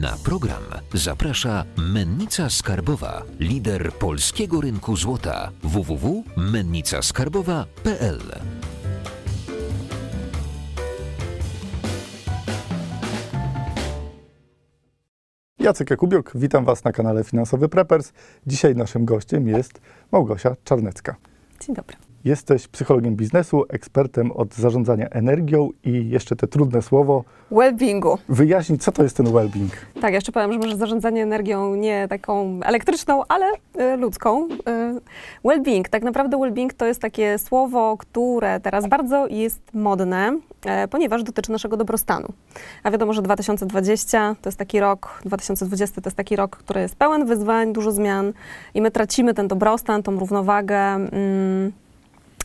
Na program zaprasza Mennica Skarbowa, lider polskiego rynku złota www.mennicaskarbowa.pl. Jacek Jakubiok, witam Was na kanale Finansowy Preppers. Dzisiaj naszym gościem jest Małgosia Czarnecka. Dzień dobry. Jesteś psychologiem biznesu, ekspertem od zarządzania energią i jeszcze te trudne słowo Wellbeingu. wyjaśnij, co to jest ten well-being. Tak, jeszcze powiem, że może zarządzanie energią nie taką elektryczną, ale y, ludzką. Y, well-being, tak naprawdę well-being to jest takie słowo, które teraz bardzo jest modne, e, ponieważ dotyczy naszego dobrostanu. A wiadomo, że 2020 to jest taki rok, 2020 to jest taki rok, który jest pełen wyzwań, dużo zmian i my tracimy ten dobrostan, tą równowagę. Mm,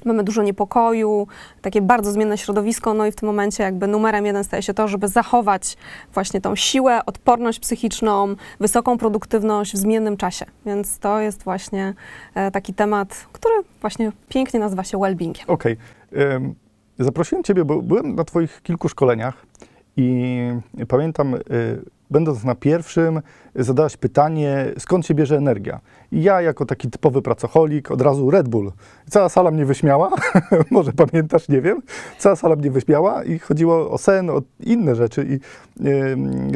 mamy dużo niepokoju, takie bardzo zmienne środowisko, no i w tym momencie jakby numerem jeden staje się to, żeby zachować właśnie tą siłę, odporność psychiczną, wysoką produktywność w zmiennym czasie. Więc to jest właśnie e, taki temat, który właśnie pięknie nazywa się well-beingiem. Okej. Ym, Zaprosiłem Ciebie, bo byłem na Twoich kilku szkoleniach i pamiętam, y, będąc na pierwszym, zadałaś pytanie, skąd się bierze energia. I ja, jako taki typowy pracocholik, od razu Red Bull. Cała sala mnie wyśmiała, może pamiętasz, nie wiem. Cała sala mnie wyśmiała i chodziło o sen, o inne rzeczy. I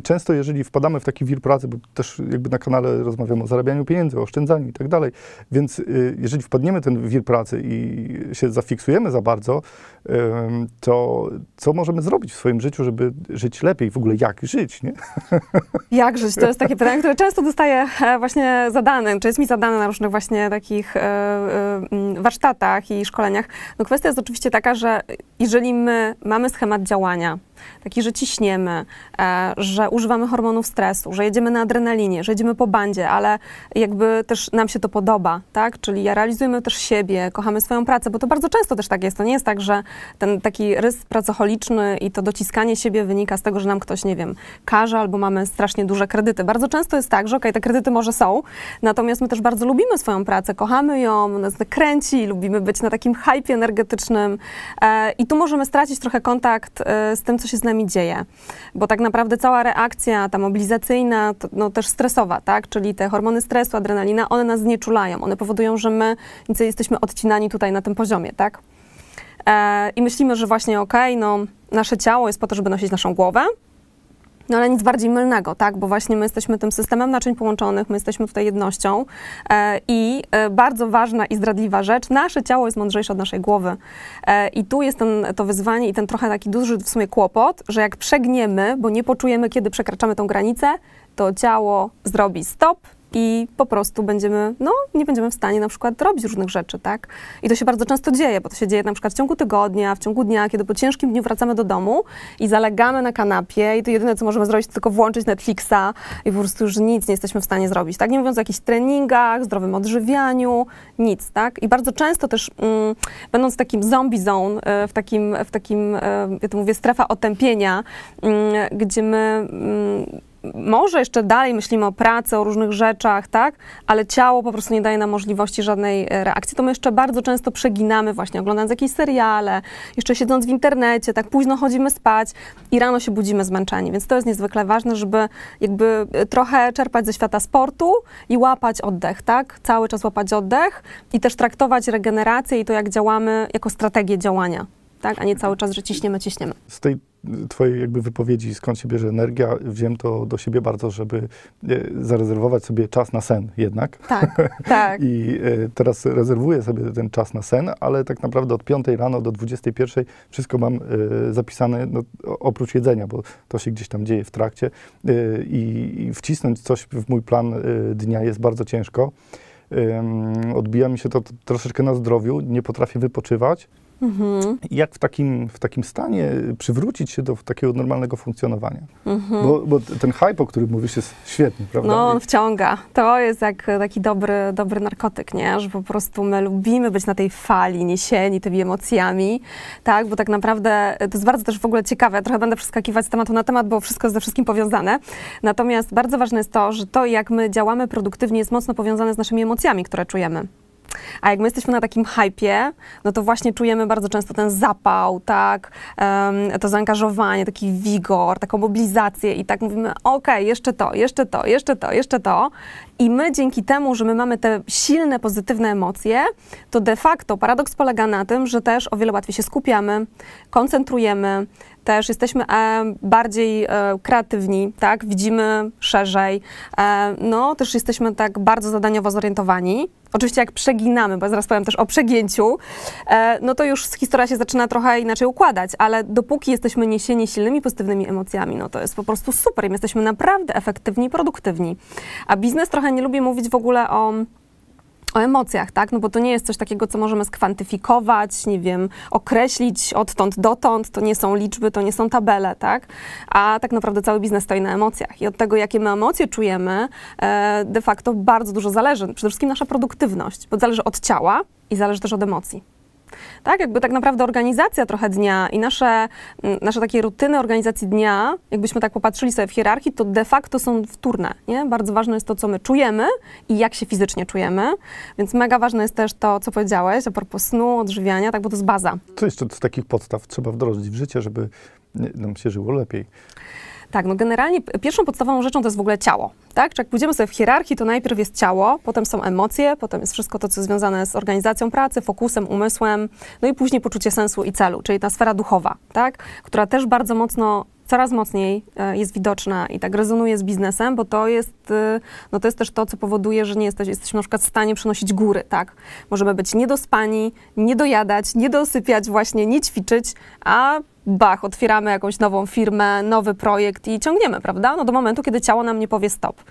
często, jeżeli wpadamy w taki wir pracy, bo też jakby na kanale rozmawiamy o zarabianiu pieniędzy, o oszczędzaniu i tak dalej, więc y, jeżeli wpadniemy w ten wir pracy i się zafiksujemy za bardzo, to co możemy zrobić w swoim życiu, żeby żyć lepiej? W ogóle jak żyć, nie? Jak żyć? To jest takie pytanie, które często dostaję e, właśnie zadane, czy jest mi zadane na różnych właśnie takich e, e, warsztatach i szkoleniach. No kwestia jest oczywiście taka, że jeżeli my mamy schemat działania, taki, że ciśniemy, e, że używamy hormonów stresu, że jedziemy na adrenalinie, że jedziemy po bandzie, ale jakby też nam się to podoba, tak? Czyli ja realizujemy też siebie, kochamy swoją pracę, bo to bardzo często też tak jest. To nie jest tak, że ten taki rys pracocholiczny i to dociskanie siebie wynika z tego, że nam ktoś, nie wiem, każe albo mamy strasznie duże kredyty. Bardzo często jest tak, że okej, te kredyty może są, natomiast my też bardzo lubimy swoją pracę, kochamy ją, nas kręci, lubimy być na takim hypie energetycznym e, i tu możemy stracić trochę kontakt e, z tym, co się z nami dzieje. Bo tak naprawdę cała reakcja, ta mobilizacyjna, to, no też stresowa, tak? Czyli te hormony stresu, adrenalina, one nas znieczulają. One powodują, że my jesteśmy odcinani tutaj na tym poziomie, tak? E, I myślimy, że właśnie okej, no nasze ciało jest po to, żeby nosić naszą głowę, no ale nic bardziej mylnego, tak? Bo właśnie my jesteśmy tym systemem naczyń połączonych, my jesteśmy tutaj jednością e, i e, bardzo ważna i zdradliwa rzecz, nasze ciało jest mądrzejsze od naszej głowy. E, I tu jest ten, to wyzwanie i ten trochę taki duży w sumie kłopot, że jak przegniemy, bo nie poczujemy, kiedy przekraczamy tą granicę, to ciało zrobi stop i po prostu będziemy, no, nie będziemy w stanie na przykład robić różnych rzeczy, tak? I to się bardzo często dzieje, bo to się dzieje na przykład w ciągu tygodnia, w ciągu dnia, kiedy po ciężkim dniu wracamy do domu i zalegamy na kanapie i to jedyne, co możemy zrobić, to tylko włączyć Netflixa i po prostu już nic nie jesteśmy w stanie zrobić, tak? Nie mówiąc o jakichś treningach, zdrowym odżywianiu, nic, tak? I bardzo często też, mm, będąc w takim zombie zone, e, w takim, w takim e, ja to mówię, strefa otępienia, mm, gdzie my mm, może jeszcze dalej myślimy o pracy, o różnych rzeczach, tak? Ale ciało po prostu nie daje nam możliwości żadnej e, reakcji. To my jeszcze bardzo często przeginamy właśnie oglądając jakieś seriale, jeszcze siedząc w internecie, tak późno chodzimy spać i rano się budzimy zmęczeni. Więc to jest niezwykle ważne, żeby jakby e, trochę czerpać ze świata sportu i łapać oddech, tak? Cały czas łapać oddech i też traktować regenerację i to, jak działamy, jako strategię działania. Tak, a nie cały czas, że ciśniemy, ciśniemy. Z tej twojej jakby wypowiedzi, skąd się bierze energia, wziąłem to do siebie bardzo, żeby e, zarezerwować sobie czas na sen jednak. Tak, tak. I e, teraz rezerwuję sobie ten czas na sen, ale tak naprawdę od 5 rano do 21 wszystko mam e, zapisane, no, oprócz jedzenia, bo to się gdzieś tam dzieje w trakcie i, i wcisnąć coś w mój plan dnia jest bardzo ciężko. Odbija mi się to troszeczkę na zdrowiu, nie potrafię wypoczywać. Mhm. Jak w takim, w takim stanie przywrócić się do takiego normalnego funkcjonowania? Mhm. Bo, bo, ten hype, o którym mówisz, jest świetny, prawda? No, on wciąga. To jest jak taki dobry, dobry narkotyk, nie? Że po prostu my lubimy być na tej fali, niesieni tymi emocjami, tak? Bo tak naprawdę to jest bardzo też w ogóle ciekawe. Ja trochę będę przeskakiwać z tematu na temat, bo wszystko jest ze wszystkim powiązane. Natomiast bardzo ważne jest to, że to, jak my działamy produktywnie, jest mocno powiązane z naszymi emocjami, które czujemy. A jak my jesteśmy na takim hypie, no to właśnie czujemy bardzo często ten zapał, tak, um, to zaangażowanie, taki wigor, taką mobilizację i tak mówimy, okej, jeszcze to, jeszcze to, jeszcze to, jeszcze to. I my dzięki temu, że my mamy te silne, pozytywne emocje, to de facto paradoks polega na tym, że też o wiele łatwiej się skupiamy, koncentrujemy, też jesteśmy e, bardziej e, kreatywni, tak, widzimy szerzej, e, no też jesteśmy tak bardzo zadaniowo zorientowani. Oczywiście jak przeginamy, bo zaraz powiem też o przegięciu, no to już historia się zaczyna trochę inaczej układać, ale dopóki jesteśmy niesieni silnymi, pozytywnymi emocjami, no to jest po prostu super jesteśmy naprawdę efektywni i produktywni. A biznes trochę nie lubi mówić w ogóle o o emocjach, tak? No bo to nie jest coś takiego, co możemy skwantyfikować, nie wiem, określić odtąd dotąd, to nie są liczby, to nie są tabele, tak? A tak naprawdę cały biznes stoi na emocjach i od tego, jakie my emocje czujemy, e, de facto bardzo dużo zależy. Przede wszystkim nasza produktywność, bo zależy od ciała i zależy też od emocji. Tak, jakby tak naprawdę organizacja trochę dnia i nasze, nasze takie rutyny organizacji dnia, jakbyśmy tak popatrzyli sobie w hierarchii, to de facto są wtórne. Nie? Bardzo ważne jest to, co my czujemy i jak się fizycznie czujemy, więc mega ważne jest też to, co powiedziałeś a propos snu, odżywiania, tak, bo to jest baza. Co jeszcze z takich podstaw trzeba wdrożyć w życie, żeby nam się żyło lepiej? Tak, no generalnie pierwszą podstawową rzeczą to jest w ogóle ciało, tak? Czy jak pójdziemy sobie w hierarchii, to najpierw jest ciało, potem są emocje, potem jest wszystko to, co związane z organizacją pracy, fokusem, umysłem, no i później poczucie sensu i celu, czyli ta sfera duchowa, tak? Która też bardzo mocno coraz mocniej e, jest widoczna i tak rezonuje z biznesem, bo to jest, e, no to jest też to, co powoduje, że nie jesteś, jesteśmy na przykład w stanie przenosić góry, tak? Możemy być niedospani, nie dojadać, nie dosypiać właśnie, nie ćwiczyć, a bach, otwieramy jakąś nową firmę, nowy projekt i ciągniemy, prawda? No do momentu, kiedy ciało nam nie powie stop.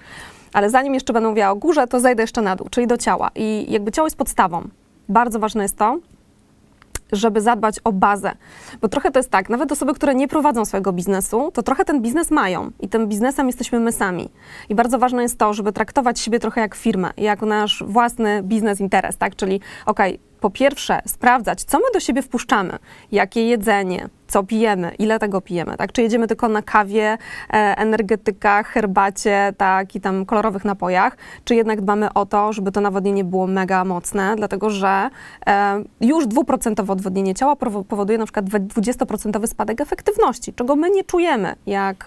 Ale zanim jeszcze będę mówiła o górze, to zejdę jeszcze na dół, czyli do ciała. I jakby ciało jest podstawą. Bardzo ważne jest to, żeby zadbać o bazę. Bo trochę to jest tak, nawet osoby, które nie prowadzą swojego biznesu, to trochę ten biznes mają i tym biznesem jesteśmy my sami. I bardzo ważne jest to, żeby traktować siebie trochę jak firmę, jak nasz własny biznes interes, tak? Czyli okej, okay, po pierwsze sprawdzać, co my do siebie wpuszczamy, jakie jedzenie, co pijemy, ile tego pijemy, tak? Czy jedziemy tylko na kawie, e, energetykach, herbacie, tak, i tam kolorowych napojach, czy jednak dbamy o to, żeby to nawodnienie było mega mocne, dlatego że e, już dwuprocentowe odwodnienie ciała powoduje na przykład 20% spadek efektywności, czego my nie czujemy, jak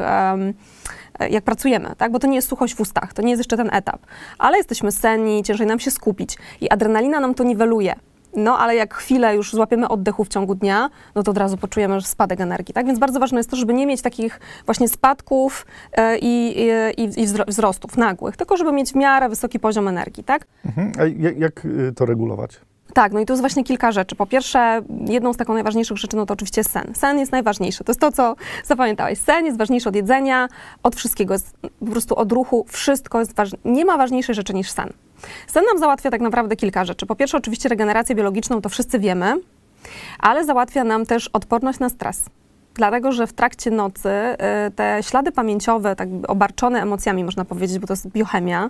jak pracujemy, tak? bo to nie jest suchość w ustach, to nie jest jeszcze ten etap, ale jesteśmy senni, ciężej nam się skupić i adrenalina nam to niweluje. No, ale jak chwilę już złapiemy oddechu w ciągu dnia, no to od razu poczujemy spadek energii, tak? Więc bardzo ważne jest to, żeby nie mieć takich właśnie spadków e, i, i, i wzrostów nagłych, tylko żeby mieć w miarę wysoki poziom energii, tak? Mhm. A jak, jak y, to regulować? Tak, no i tu jest właśnie kilka rzeczy. Po pierwsze, jedną z taką najważniejszych rzeczy, no to oczywiście sen. Sen jest najważniejszy. To jest to, co zapamiętałeś. Sen jest ważniejszy od jedzenia, od wszystkiego, jest po prostu od ruchu. Wszystko jest ważne. Nie ma ważniejszej rzeczy niż sen. Sen nam załatwia tak naprawdę kilka rzeczy. Po pierwsze, oczywiście regenerację biologiczną, to wszyscy wiemy, ale załatwia nam też odporność na stres. Dlatego, że w trakcie nocy y, te ślady pamięciowe, tak obarczone emocjami, można powiedzieć, bo to jest biochemia,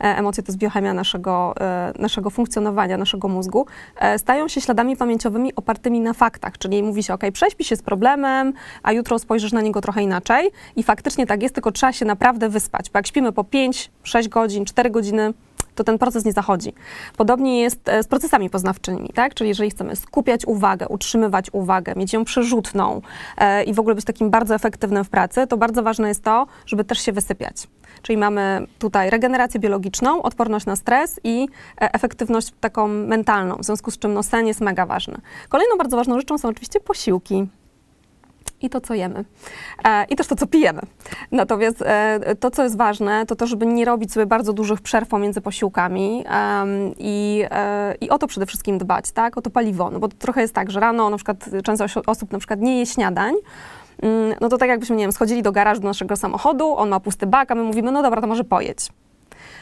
e, emocje to jest biochemia naszego, e, naszego funkcjonowania, naszego mózgu, e, stają się śladami pamięciowymi opartymi na faktach. Czyli mówi się, ok, prześpi się z problemem, a jutro spojrzysz na niego trochę inaczej. I faktycznie tak jest, tylko trzeba się naprawdę wyspać. Bo jak śpimy po 5, 6 godzin, 4 godziny, to ten proces nie zachodzi. Podobnie jest e, z procesami poznawczymi, tak? Czyli jeżeli chcemy skupiać uwagę, utrzymywać uwagę, mieć ją przerzutną e, i w ogóle być takim bardzo efektywnym w pracy, to bardzo ważne jest to, żeby też się wysypiać. Czyli mamy tutaj regenerację biologiczną, odporność na stres i e, efektywność taką mentalną, w związku z czym no, sen jest mega ważny. Kolejną bardzo ważną rzeczą są oczywiście posiłki i to, co jemy. E, I też to, co pijemy. Natomiast e, to, co jest ważne, to to, żeby nie robić sobie bardzo dużych przerw pomiędzy posiłkami i, e, i o to przede wszystkim dbać, tak? O to paliwo. No bo to trochę jest tak, że rano na przykład często osób na przykład nie je śniadań, mm, no to tak jakbyśmy, nie wiem, schodzili do garażu do naszego samochodu, on ma pusty bak, a my mówimy, no dobra, to może pojedź.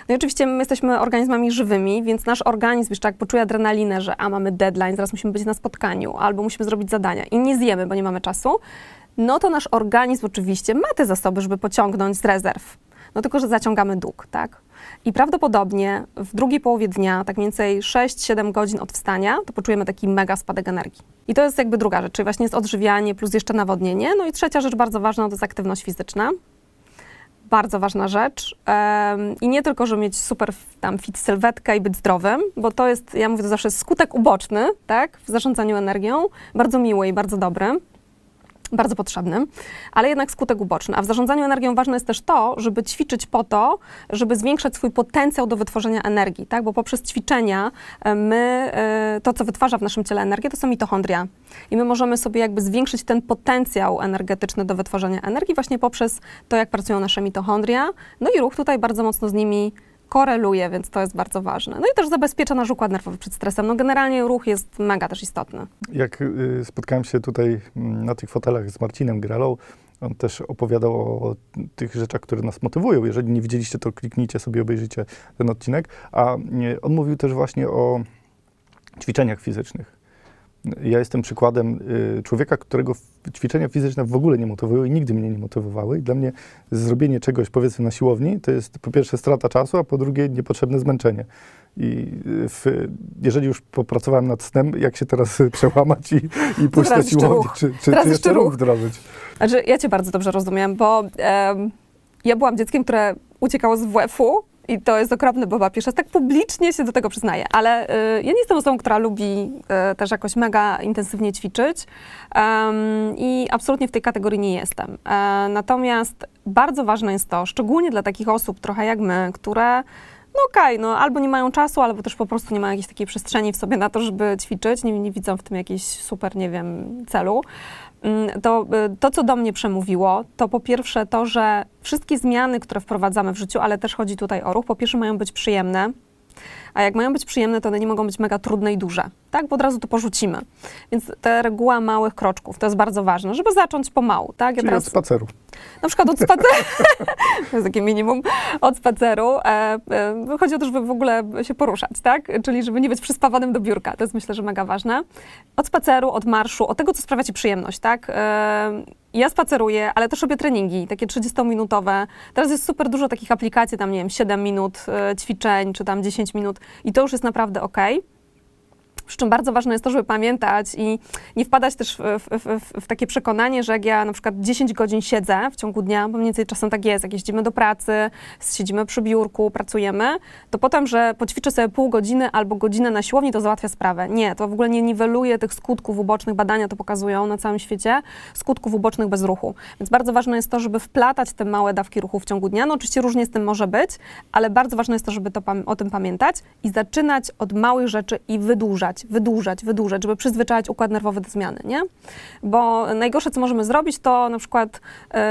No i oczywiście my jesteśmy organizmami żywymi, więc nasz organizm jeszcze jak poczuje adrenalinę, że a mamy deadline, zaraz musimy być na spotkaniu, albo musimy zrobić zadania i nie zjemy, bo nie mamy czasu, no to nasz organizm oczywiście ma te zasoby, żeby pociągnąć z rezerw. No tylko, że zaciągamy dług, tak? I prawdopodobnie w drugiej połowie dnia, tak mniej więcej 6-7 godzin od wstania, to poczujemy taki mega spadek energii. I to jest jakby druga rzecz, czyli właśnie jest odżywianie plus jeszcze nawodnienie. No i trzecia rzecz bardzo ważna to jest aktywność fizyczna bardzo ważna rzecz. Um, I nie tylko, żeby mieć super tam fit sylwetkę i być zdrowym, bo to jest, ja mówię to zawsze, skutek uboczny, tak, w zarządzaniu energią, bardzo miły i bardzo dobry bardzo potrzebnym, ale jednak skutek uboczny. A w zarządzaniu energią ważne jest też to, żeby ćwiczyć po to, żeby zwiększać swój potencjał do wytworzenia energii, tak? Bo poprzez ćwiczenia e, my, e, to co wytwarza w naszym ciele energię, to są mitochondria. I my możemy sobie jakby zwiększyć ten potencjał energetyczny do wytworzenia energii właśnie poprzez to, jak pracują nasze mitochondria. No i ruch tutaj bardzo mocno z nimi koreluje, więc to jest bardzo ważne. No i też zabezpiecza nasz układ nerwowy przed stresem. No generalnie ruch jest mega też istotny. Jak y, spotkałem się tutaj mm, na tych fotelach z Marcinem Gralą, on też opowiadał o tych rzeczach, które nas motywują. Jeżeli nie widzieliście, to kliknijcie sobie, obejrzyjcie ten odcinek. A y, on mówił też właśnie o ćwiczeniach fizycznych ja jestem przykładem y, człowieka, którego ćwiczenia fizyczne w ogóle nie motywują i nigdy mnie nie motywowały. I dla mnie zrobienie czegoś, powiedzmy, na siłowni, to jest po pierwsze strata czasu, a po drugie niepotrzebne zmęczenie. I y, w, jeżeli już popracowałem nad snem, jak się teraz przełamać i, i pójść na siłownię, czy, czy, czy jeszcze ruch wdrożyć? Znaczy, ja cię bardzo dobrze rozumiem, bo um, ja byłam dzieckiem, które uciekało z WF-u i to jest okropne, bo papież tak publicznie się do tego przyznaje. Ale y, ja nie jestem osobą, która lubi y, też jakoś mega intensywnie ćwiczyć um, i absolutnie w tej kategorii nie jestem. E, natomiast bardzo ważne jest to, szczególnie dla takich osób trochę jak my, które no okej, okay, no albo nie mają czasu, albo też po prostu nie mają jakiejś takiej przestrzeni w sobie na to, żeby ćwiczyć, nie, nie widzą w tym jakiejś super, nie wiem, celu. Mm, to, y, to, co do mnie przemówiło, to po pierwsze to, że wszystkie zmiany, które wprowadzamy w życiu, ale też chodzi tutaj o ruch, po pierwsze mają być przyjemne, a jak mają być przyjemne, to one nie mogą być mega trudne i duże, tak? Bo od razu to porzucimy. Więc ta reguła małych kroczków, to jest bardzo ważne, żeby zacząć pomału, tak? Ja Czyli teraz... od spaceru. Na przykład od spaceru, to jest takie minimum, od spaceru. E, e, chodzi o to, żeby w ogóle się poruszać, tak? Czyli żeby nie być przyspawanym do biurka, to jest myślę, że mega ważne. Od spaceru, od marszu, od tego, co sprawia ci przyjemność, tak? E, ja spaceruję, ale też robię treningi, takie 30-minutowe. Teraz jest super dużo takich aplikacji, tam nie wiem, 7 minut e, ćwiczeń, czy tam 10 minut i to już jest naprawdę ok. Przy czym bardzo ważne jest to, żeby pamiętać i nie wpadać też w, w, w, w, takie przekonanie, że jak ja na przykład 10 godzin siedzę w ciągu dnia, bo mniej więcej czasem tak jest, jak jeździmy do pracy, siedzimy przy biurku, pracujemy, to potem, że poćwiczę sobie pół godziny albo godzinę na siłowni, to załatwia sprawę. Nie, to w ogóle nie niweluje tych skutków ubocznych, badania to pokazują na całym świecie, skutków ubocznych bez ruchu. Więc bardzo ważne jest to, żeby wplatać te małe dawki ruchu w ciągu dnia. No oczywiście różnie z tym może być, ale bardzo ważne jest to, żeby to, o tym pamiętać i zaczynać od małych rzeczy i wydłużać wydłużać, wydłużać, żeby przyzwyczaić układ nerwowy do zmiany, nie? Bo najgorsze, co możemy zrobić, to na przykład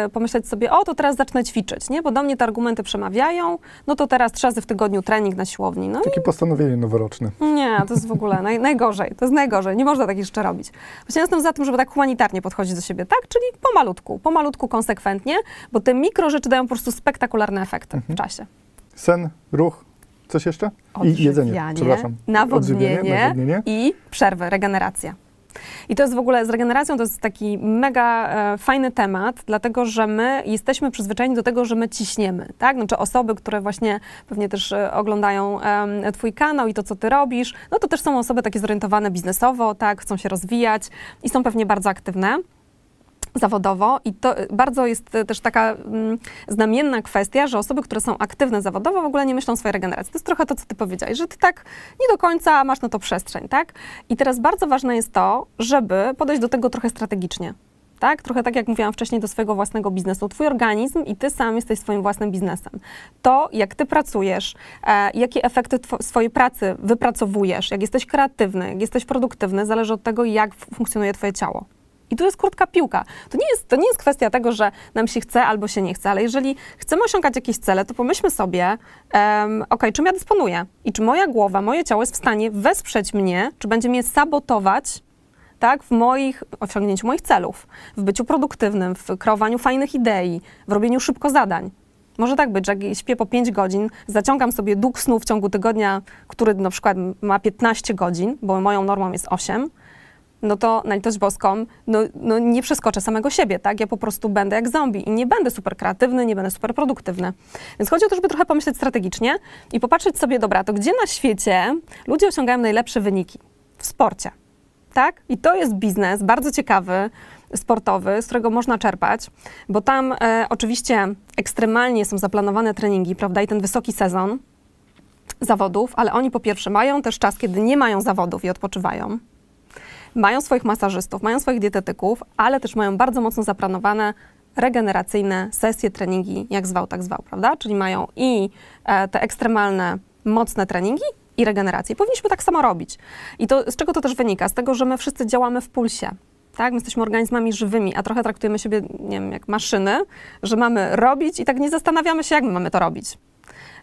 y, pomyśleć sobie, o, to teraz zacznę ćwiczyć, nie? Bo do mnie te argumenty przemawiają, no to teraz trzy razy w tygodniu trening na siłowni. No Takie i... postanowienie noworoczne. Nie, to jest w ogóle naj, najgorzej, to jest najgorzej, nie można takich rzeczy robić. Właśnie jestem za tym, żeby tak humanitarnie podchodzić do siebie, tak? Czyli pomalutku, pomalutku, konsekwentnie, bo te mikro rzeczy dają po prostu spektakularne efekty mhm. w czasie. Sen, ruch, Coś jeszcze? I jedzenie, przepraszam. Nawodnienie, nawodnienie i przerwy, regeneracja. I to jest w ogóle z regeneracją to jest taki mega e, fajny temat, dlatego że my jesteśmy przyzwyczajeni do tego, że my ciśniemy, tak? Znaczy osoby, które właśnie pewnie też e, oglądają e, twój kanał i to, co ty robisz, no to też są osoby takie zorientowane biznesowo, tak? Chcą się rozwijać i są pewnie bardzo aktywne zawodowo i to bardzo jest też taka mm, znamienna kwestia, że osoby, które są aktywne zawodowo w ogóle nie myślą o swojej regeneracji. To jest trochę to, co ty powiedziałeś, że ty tak nie do końca masz na to przestrzeń, tak? I teraz bardzo ważne jest to, żeby podejść do tego trochę strategicznie. Tak? Trochę tak jak mówiłam wcześniej do swojego własnego biznesu. Twój organizm i ty sam jesteś swoim własnym biznesem. To, jak ty pracujesz, e, jakie efekty swojej pracy wypracowujesz, jak jesteś kreatywny, jak jesteś produktywny, zależy od tego, jak funkcjonuje twoje ciało. I tu jest krótka piłka. To nie jest, to nie jest kwestia tego, że nam się chce albo się nie chce, ale jeżeli chcemy osiągać jakieś cele, to pomyślmy sobie, um, ok, czym ja dysponuję i czy moja głowa, moje ciało jest w stanie wesprzeć mnie, czy będzie mnie sabotować tak, w moich, osiągnięciu moich celów, w byciu produktywnym, w kreowaniu fajnych idei, w robieniu szybko zadań. Może tak być, że jak śpię po 5 godzin, zaciągam sobie dług snu w ciągu tygodnia, który na przykład ma 15 godzin, bo moją normą jest 8, no to na litość boską, no, no, nie przeskoczę samego siebie, tak? Ja po prostu będę jak zombie i nie będę super kreatywny, nie będę super produktywny. Więc chodzi o to, żeby trochę pomyśleć strategicznie i popatrzeć sobie, dobra, to gdzie na świecie ludzie osiągają najlepsze wyniki? W sporcie, tak? I to jest biznes bardzo ciekawy, sportowy, z którego można czerpać, bo tam e, oczywiście ekstremalnie są zaplanowane treningi, prawda, i ten wysoki sezon zawodów, ale oni po pierwsze mają też czas, kiedy nie mają zawodów i odpoczywają. Mają swoich masażystów, mają swoich dietetyków, ale też mają bardzo mocno zaplanowane regeneracyjne sesje, treningi, jak zwał, tak zwał, prawda? Czyli mają i e, te ekstremalne, mocne treningi, i regenerację. Powinniśmy tak samo robić. I to z czego to też wynika? Z tego, że my wszyscy działamy w pulsie. Tak? My jesteśmy organizmami żywymi, a trochę traktujemy siebie, nie wiem, jak maszyny, że mamy robić i tak nie zastanawiamy się, jak my mamy to robić.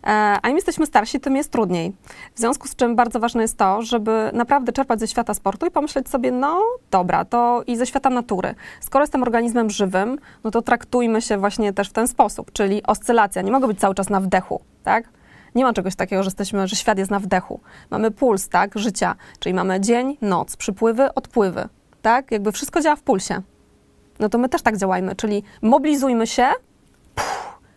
E, a im jesteśmy starsi, tym jest trudniej. W związku z czym bardzo ważne jest to, żeby naprawdę czerpać ze świata sportu i pomyśleć sobie, no dobra, to i ze świata natury. Skoro jestem organizmem żywym, no to traktujmy się właśnie też w ten sposób, czyli oscylacja. Nie mogę być cały czas na wdechu, tak? Nie ma czegoś takiego, że jesteśmy, że świat jest na wdechu. Mamy puls, tak, życia, czyli mamy dzień, noc, przypływy, odpływy, tak? Jakby wszystko działa w pulsie. No to my też tak działajmy, czyli mobilizujmy się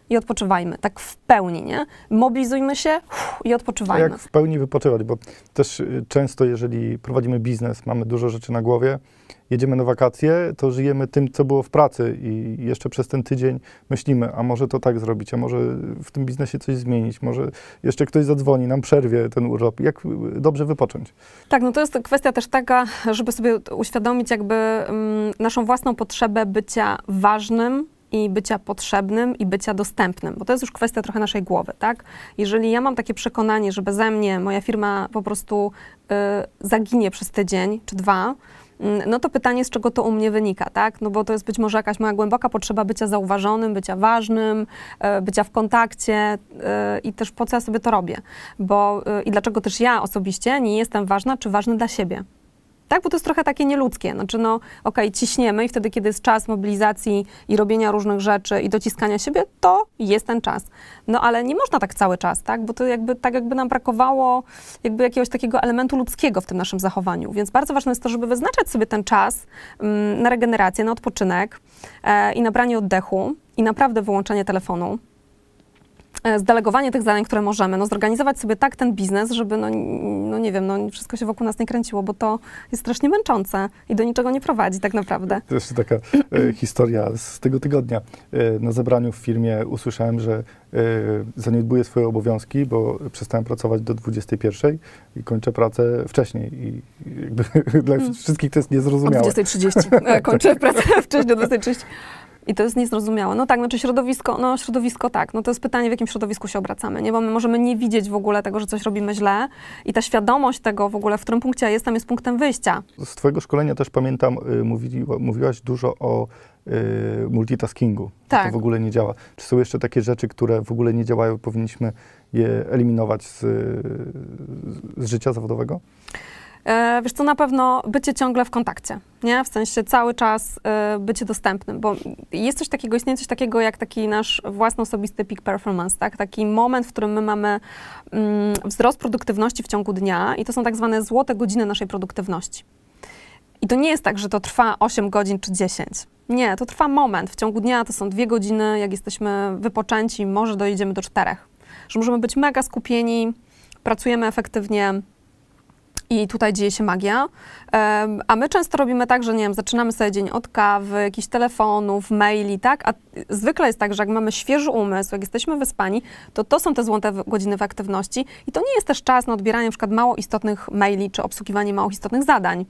i odpoczywajmy, tak w pełni, nie? Mobilizujmy się i odpoczywajmy. A jak w pełni wypoczywać, bo też y, często, jeżeli prowadzimy biznes, mamy dużo rzeczy na głowie, jedziemy na wakacje, to żyjemy tym, co było w pracy i jeszcze przez ten tydzień myślimy, a może to tak zrobić, a może w tym biznesie coś zmienić, może jeszcze ktoś zadzwoni, nam przerwie ten urlop. Jak dobrze wypocząć? Tak, no to jest kwestia też taka, żeby sobie uświadomić jakby um, naszą własną potrzebę bycia ważnym, i bycia potrzebnym i bycia dostępnym, bo to jest już kwestia trochę naszej głowy, tak? Jeżeli ja mam takie przekonanie, że beze mnie moja firma po prostu y, zaginie przez tydzień czy dwa, Mm, no to pytanie, z czego to u mnie wynika, tak? No bo to jest być może jakaś moja głęboka potrzeba bycia zauważonym, bycia ważnym, e, bycia w kontakcie e, i też po co ja sobie to robię. Bo e, i dlaczego też ja osobiście nie jestem ważna czy ważny dla siebie. Tak, bo to jest trochę takie nieludzkie. Znaczy, no, okej, okay, ciśniemy i wtedy, kiedy jest czas mobilizacji i robienia różnych rzeczy i dociskania siebie, to jest ten czas. No, ale nie można tak cały czas, tak? Bo to jakby, tak jakby nam brakowało jakby jakiegoś takiego elementu ludzkiego w tym naszym zachowaniu. Więc bardzo ważne jest to, żeby wyznaczać sobie ten czas mm, na regenerację, na odpoczynek e, i nabranie oddechu i naprawdę wyłączenie telefonu zdelegowanie tych zadań, które możemy, no zorganizować sobie tak ten biznes, żeby, no, no nie wiem, no wszystko się wokół nas nie kręciło, bo to jest strasznie męczące i do niczego nie prowadzi tak naprawdę. To jest taka e, historia z tego tygodnia. E, na zebraniu w firmie usłyszałem, że e, zaniedbuję swoje obowiązki, bo przestałem pracować do 21 i kończę pracę wcześniej i jakby dla mm. wszystkich to jest niezrozumiałe. O 20.30 e, kończę pracę wcześniej do 20.30. I to jest niezrozumiałe. No tak, znaczy środowisko, no środowisko tak, no to jest pytanie, w jakim środowisku się obracamy, nie? Bo my możemy nie widzieć w ogóle tego, że coś robimy źle i ta świadomość tego w ogóle, w którym punkcie ja jestem, jest punktem wyjścia. Z twojego szkolenia też pamiętam, y, mówiłaś dużo o y, multitaskingu. Tak. To w ogóle nie działa. Czy są jeszcze takie rzeczy, które w ogóle nie działają, powinniśmy je eliminować z, z życia zawodowego? E, wiesz co, na pewno bycie ciągle w kontakcie, nie? W sensie cały czas e, bycie dostępnym, bo jest coś takiego, istnieje coś takiego jak taki nasz własny osobisty peak performance, tak? Taki moment, w którym my mamy mm, wzrost produktywności w ciągu dnia i to są tak zwane złote godziny naszej produktywności. I to nie jest tak, że to trwa 8 godzin czy 10. Nie, to trwa moment. W ciągu dnia to są dwie godziny, jak jesteśmy wypoczęci, może dojdziemy do czterech. Że możemy być mega skupieni, pracujemy efektywnie, i tutaj dzieje się magia. A my często robimy tak, że nie wiem, zaczynamy sobie dzień od kawy, jakichś telefonów, maili, tak? A zwykle jest tak, że jak mamy świeży umysł, jak jesteśmy wyspani, to to są te złote godziny w aktywności i to nie jest też czas na odbieranie przykład mało istotnych maili czy obsługiwanie mało istotnych zadań.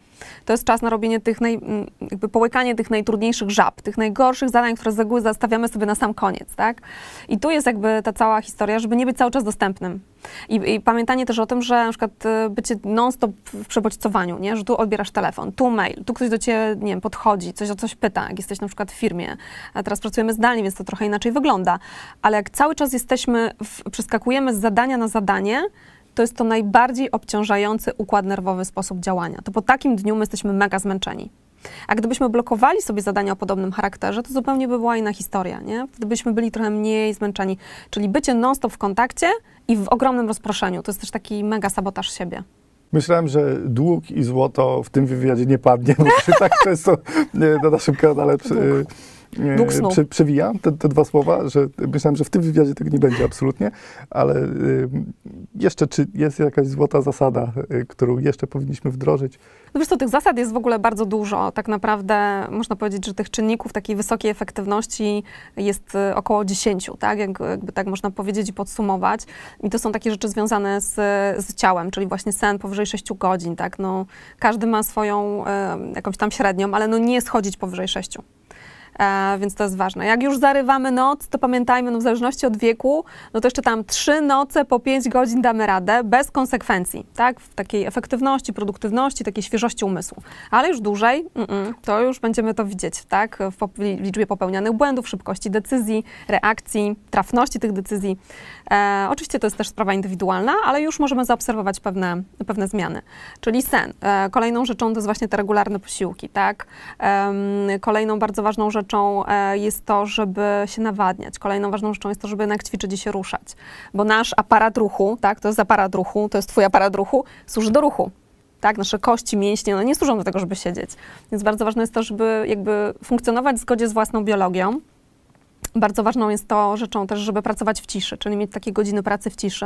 To jest czas na robienie tych, naj, jakby połykanie tych najtrudniejszych żab, tych najgorszych zadań, które z reguły zastawiamy sobie na sam koniec, tak? I tu jest jakby ta cała historia, żeby nie być cały czas dostępnym. I, I, pamiętanie też o tym, że przykład y, bycie non-stop w przebodźcowaniu, nie? że tu odbierasz telefon, tu mail, tu ktoś do ciebie, nie wiem, podchodzi, coś o coś pyta, jak jesteś na przykład w firmie. A teraz pracujemy zdalnie, więc to trochę inaczej wygląda. Ale jak cały czas jesteśmy, w, przeskakujemy z zadania na zadanie, to jest to najbardziej obciążający układ nerwowy sposób działania. To po takim dniu my jesteśmy mega zmęczeni. A gdybyśmy blokowali sobie zadania o podobnym charakterze, to zupełnie by była inna historia, nie? Wtedy byśmy byli trochę mniej zmęczeni. Czyli bycie non-stop w kontakcie i w ogromnym rozproszeniu. To jest też taki mega sabotaż siebie. Myślałem, że dług i złoto w tym wywiadzie nie padnie, bo się tak często na naszym kanale e, Duch snu. prze, przewija te, te dwa słowa, że myślałem, że w tym wywiadzie tego nie będzie absolutnie, ale e, jeszcze czy jest jakaś złota zasada, e, którą jeszcze powinniśmy wdrożyć? No wiesz co, tych zasad jest w ogóle bardzo dużo. Tak naprawdę można powiedzieć, że tych czynników takiej wysokiej efektywności jest y, około 10, tak? Jak, jakby tak można powiedzieć i podsumować. I to są takie rzeczy związane z, z ciałem, czyli właśnie sen powyżej 6 godzin, tak? No, każdy ma swoją y, jakąś tam średnią, ale no nie schodzić powyżej 6. E, więc to jest ważne. Jak już zarywamy noc, to pamiętajmy, no w zależności od wieku, no to jeszcze tam trzy noce po 5 godzin damy radę, bez konsekwencji, tak? W takiej efektywności, produktywności, takiej świeżości umysłu. Ale już dłużej, mm, to już będziemy to widzieć, tak? W, liczbie popełnianych błędów, szybkości decyzji, reakcji, trafności tych decyzji. E, oczywiście to jest też sprawa indywidualna, ale już możemy zaobserwować pewne, pewne zmiany. Czyli sen. E, kolejną rzeczą to jest właśnie te regularne posiłki, tak? Kolejną bardzo ważną rzeczą e, jest to, żeby się nawadniać. Kolejną ważną rzeczą jest to, żeby jednak ćwiczyć i się ruszać. Bo nasz aparat ruchu, tak? To jest aparat ruchu, to jest twój aparat ruchu, służy do ruchu. Tak, nasze kości, mięśnie, one nie służą do tego, żeby siedzieć. Więc bardzo ważne jest to, żeby jakby funkcjonować w zgodzie z własną biologią. Bardzo ważną jest to rzeczą też, żeby pracować w ciszy, czyli mieć takie godziny pracy w ciszy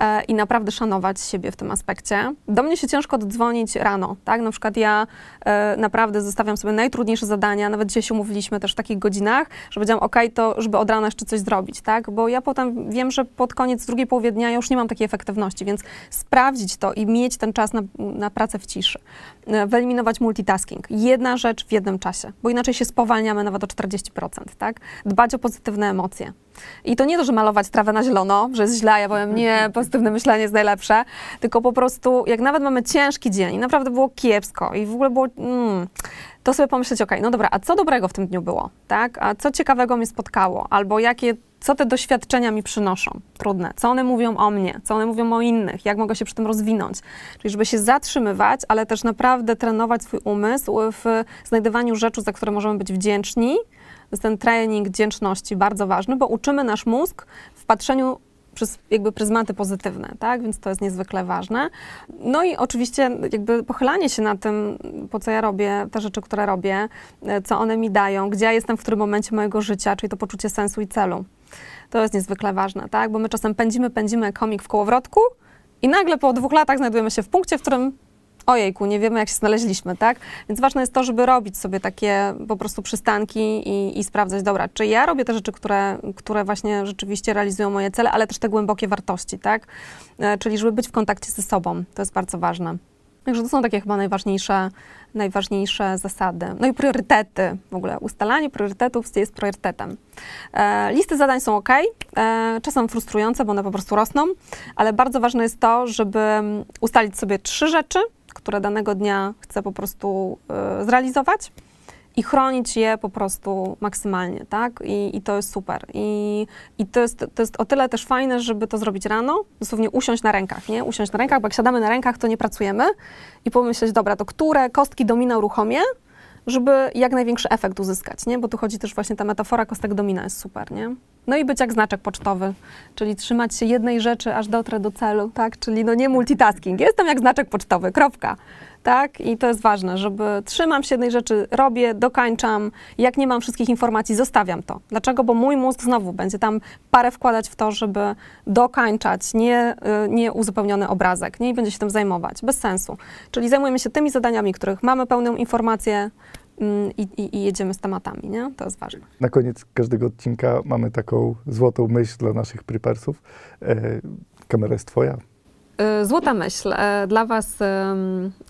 e, i naprawdę szanować siebie w tym aspekcie. Do mnie się ciężko dodzwonić rano, tak? Na przykład ja e, naprawdę zostawiam sobie najtrudniejsze zadania, nawet dzisiaj się umówiliśmy też w takich godzinach, że powiedziałam, ok, to żeby od rana jeszcze coś zrobić, tak? Bo ja potem wiem, że pod koniec drugiej połowy dnia już nie mam takiej efektywności, więc sprawdzić to i mieć ten czas na, na pracę w ciszy. E, wyeliminować multitasking. Jedna rzecz w jednym czasie, bo inaczej się spowalniamy nawet o 40%, tak? Dbać o pozytywne emocje. I to nie to, że malować trawę na zielono, że jest źle, ja powiem, nie, pozytywne myślenie jest najlepsze, tylko po prostu, jak nawet mamy ciężki dzień i naprawdę było kiepsko i w ogóle było, mm, to sobie pomyśleć, okej, no dobra, a co dobrego w tym dniu było, tak? A co ciekawego mnie spotkało? Albo jakie, co te doświadczenia mi przynoszą? Trudne. Co one mówią o mnie? Co one mówią o innych? Jak mogę się przy tym rozwinąć? Czyli żeby się zatrzymywać, ale też naprawdę trenować swój umysł w znajdywaniu rzeczy, za które możemy być wdzięczni, jest ten trening wdzięczności bardzo ważny, bo uczymy nasz mózg w patrzeniu przez jakby pryzmaty pozytywne, tak? Więc to jest niezwykle ważne. No i oczywiście jakby pochylanie się na tym, po co ja robię, te rzeczy, które robię, e, co one mi dają, gdzie ja jestem w którym momencie mojego życia, czyli to poczucie sensu i celu. To jest niezwykle ważne, tak? Bo my czasem pędzimy, pędzimy komik w kołowrotku i nagle po dwóch latach znajdujemy się w punkcie, w którym ojejku, nie wiemy jak się znaleźliśmy, tak? Więc ważne jest to, żeby robić sobie takie po prostu przystanki i, i sprawdzać, dobra, czy ja robię te rzeczy, które, które właśnie rzeczywiście realizują moje cele, ale też te głębokie wartości, tak? E, czyli żeby być w kontakcie ze sobą, to jest bardzo ważne. Także to są takie chyba najważniejsze, najważniejsze zasady. No i priorytety, w ogóle ustalanie priorytetów jest priorytetem. E, listy zadań są ok, e, czasem frustrujące, bo one po prostu rosną, ale bardzo ważne jest to, żeby ustalić sobie trzy rzeczy, które danego dnia chcę po prostu y, zrealizować i chronić je po prostu maksymalnie, tak? I, i to jest super. I, i to, jest, to jest o tyle też fajne, żeby to zrobić rano, dosłownie usiąść na rękach, nie? Usiąść na rękach, bo jak siadamy na rękach, to nie pracujemy i pomyśleć, dobra, to które kostki domina uruchomię, żeby jak największy efekt uzyskać, nie? Bo tu chodzi też właśnie ta metafora kostek domina jest super, nie? No i być jak znaczek pocztowy, czyli trzymać się jednej rzeczy, aż dotrę do celu, tak? Czyli no nie multitasking. Jestem jak znaczek pocztowy, kropka. Tak? I to jest ważne, żeby trzymam się jednej rzeczy, robię, dokańczam. Jak nie mam wszystkich informacji, zostawiam to. Dlaczego? Bo mój mózg znowu będzie tam parę wkładać w to, żeby dokańczać nie, y, nieuzupełniony obrazek, nie? I będzie się tym zajmować. Bez sensu. Czyli zajmujemy się tymi zadaniami, których mamy pełną informację, mm, i jedziemy z tematami, nie? To jest ważne. Na koniec każdego odcinka mamy taką złotą myśl dla naszych prepersów. E, kamera jest twoja. Y, Złota myśl e, dla Was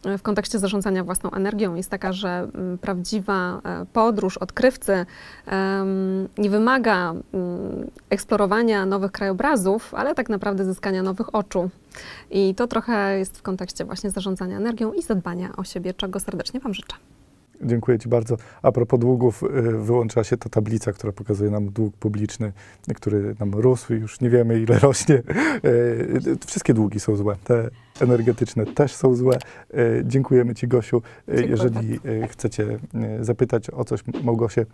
w kontekście zarządzania własną energią jest taka, że mm, prawdziwa e, podróż odkrywcy nie wymaga mm, eksplorowania nowych krajobrazów, ale tak naprawdę zyskania nowych oczu. I to trochę jest w kontekście właśnie zarządzania energią i zadbania o siebie, czego serdecznie Wam życzę. Dziękuję Ci bardzo. A propos długów, y, wyłącza się ta tablica, która pokazuje nam dług publiczny, który nam rósł i już nie wiemy ile rośnie. Y, Wszystkie długi są złe. Te energetyczne też są złe. Y, Dziękujemy Ci Gosiu. Dziękuję Jeżeli chcecie zapytać o coś Małgosię,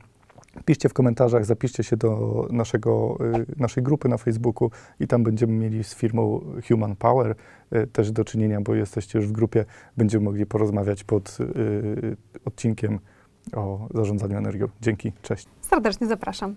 piszcie w komentarzach, zapiszcie się do naszego, y, naszej grupy na Facebooku i tam będziemy mieli z firmą Human Power y, też do czynienia, bo jesteście już w grupie. Będziemy mogli porozmawiać pod y, odcinkiem o zarządzaniu energią. Dzięki, cześć. Serdecznie zapraszam.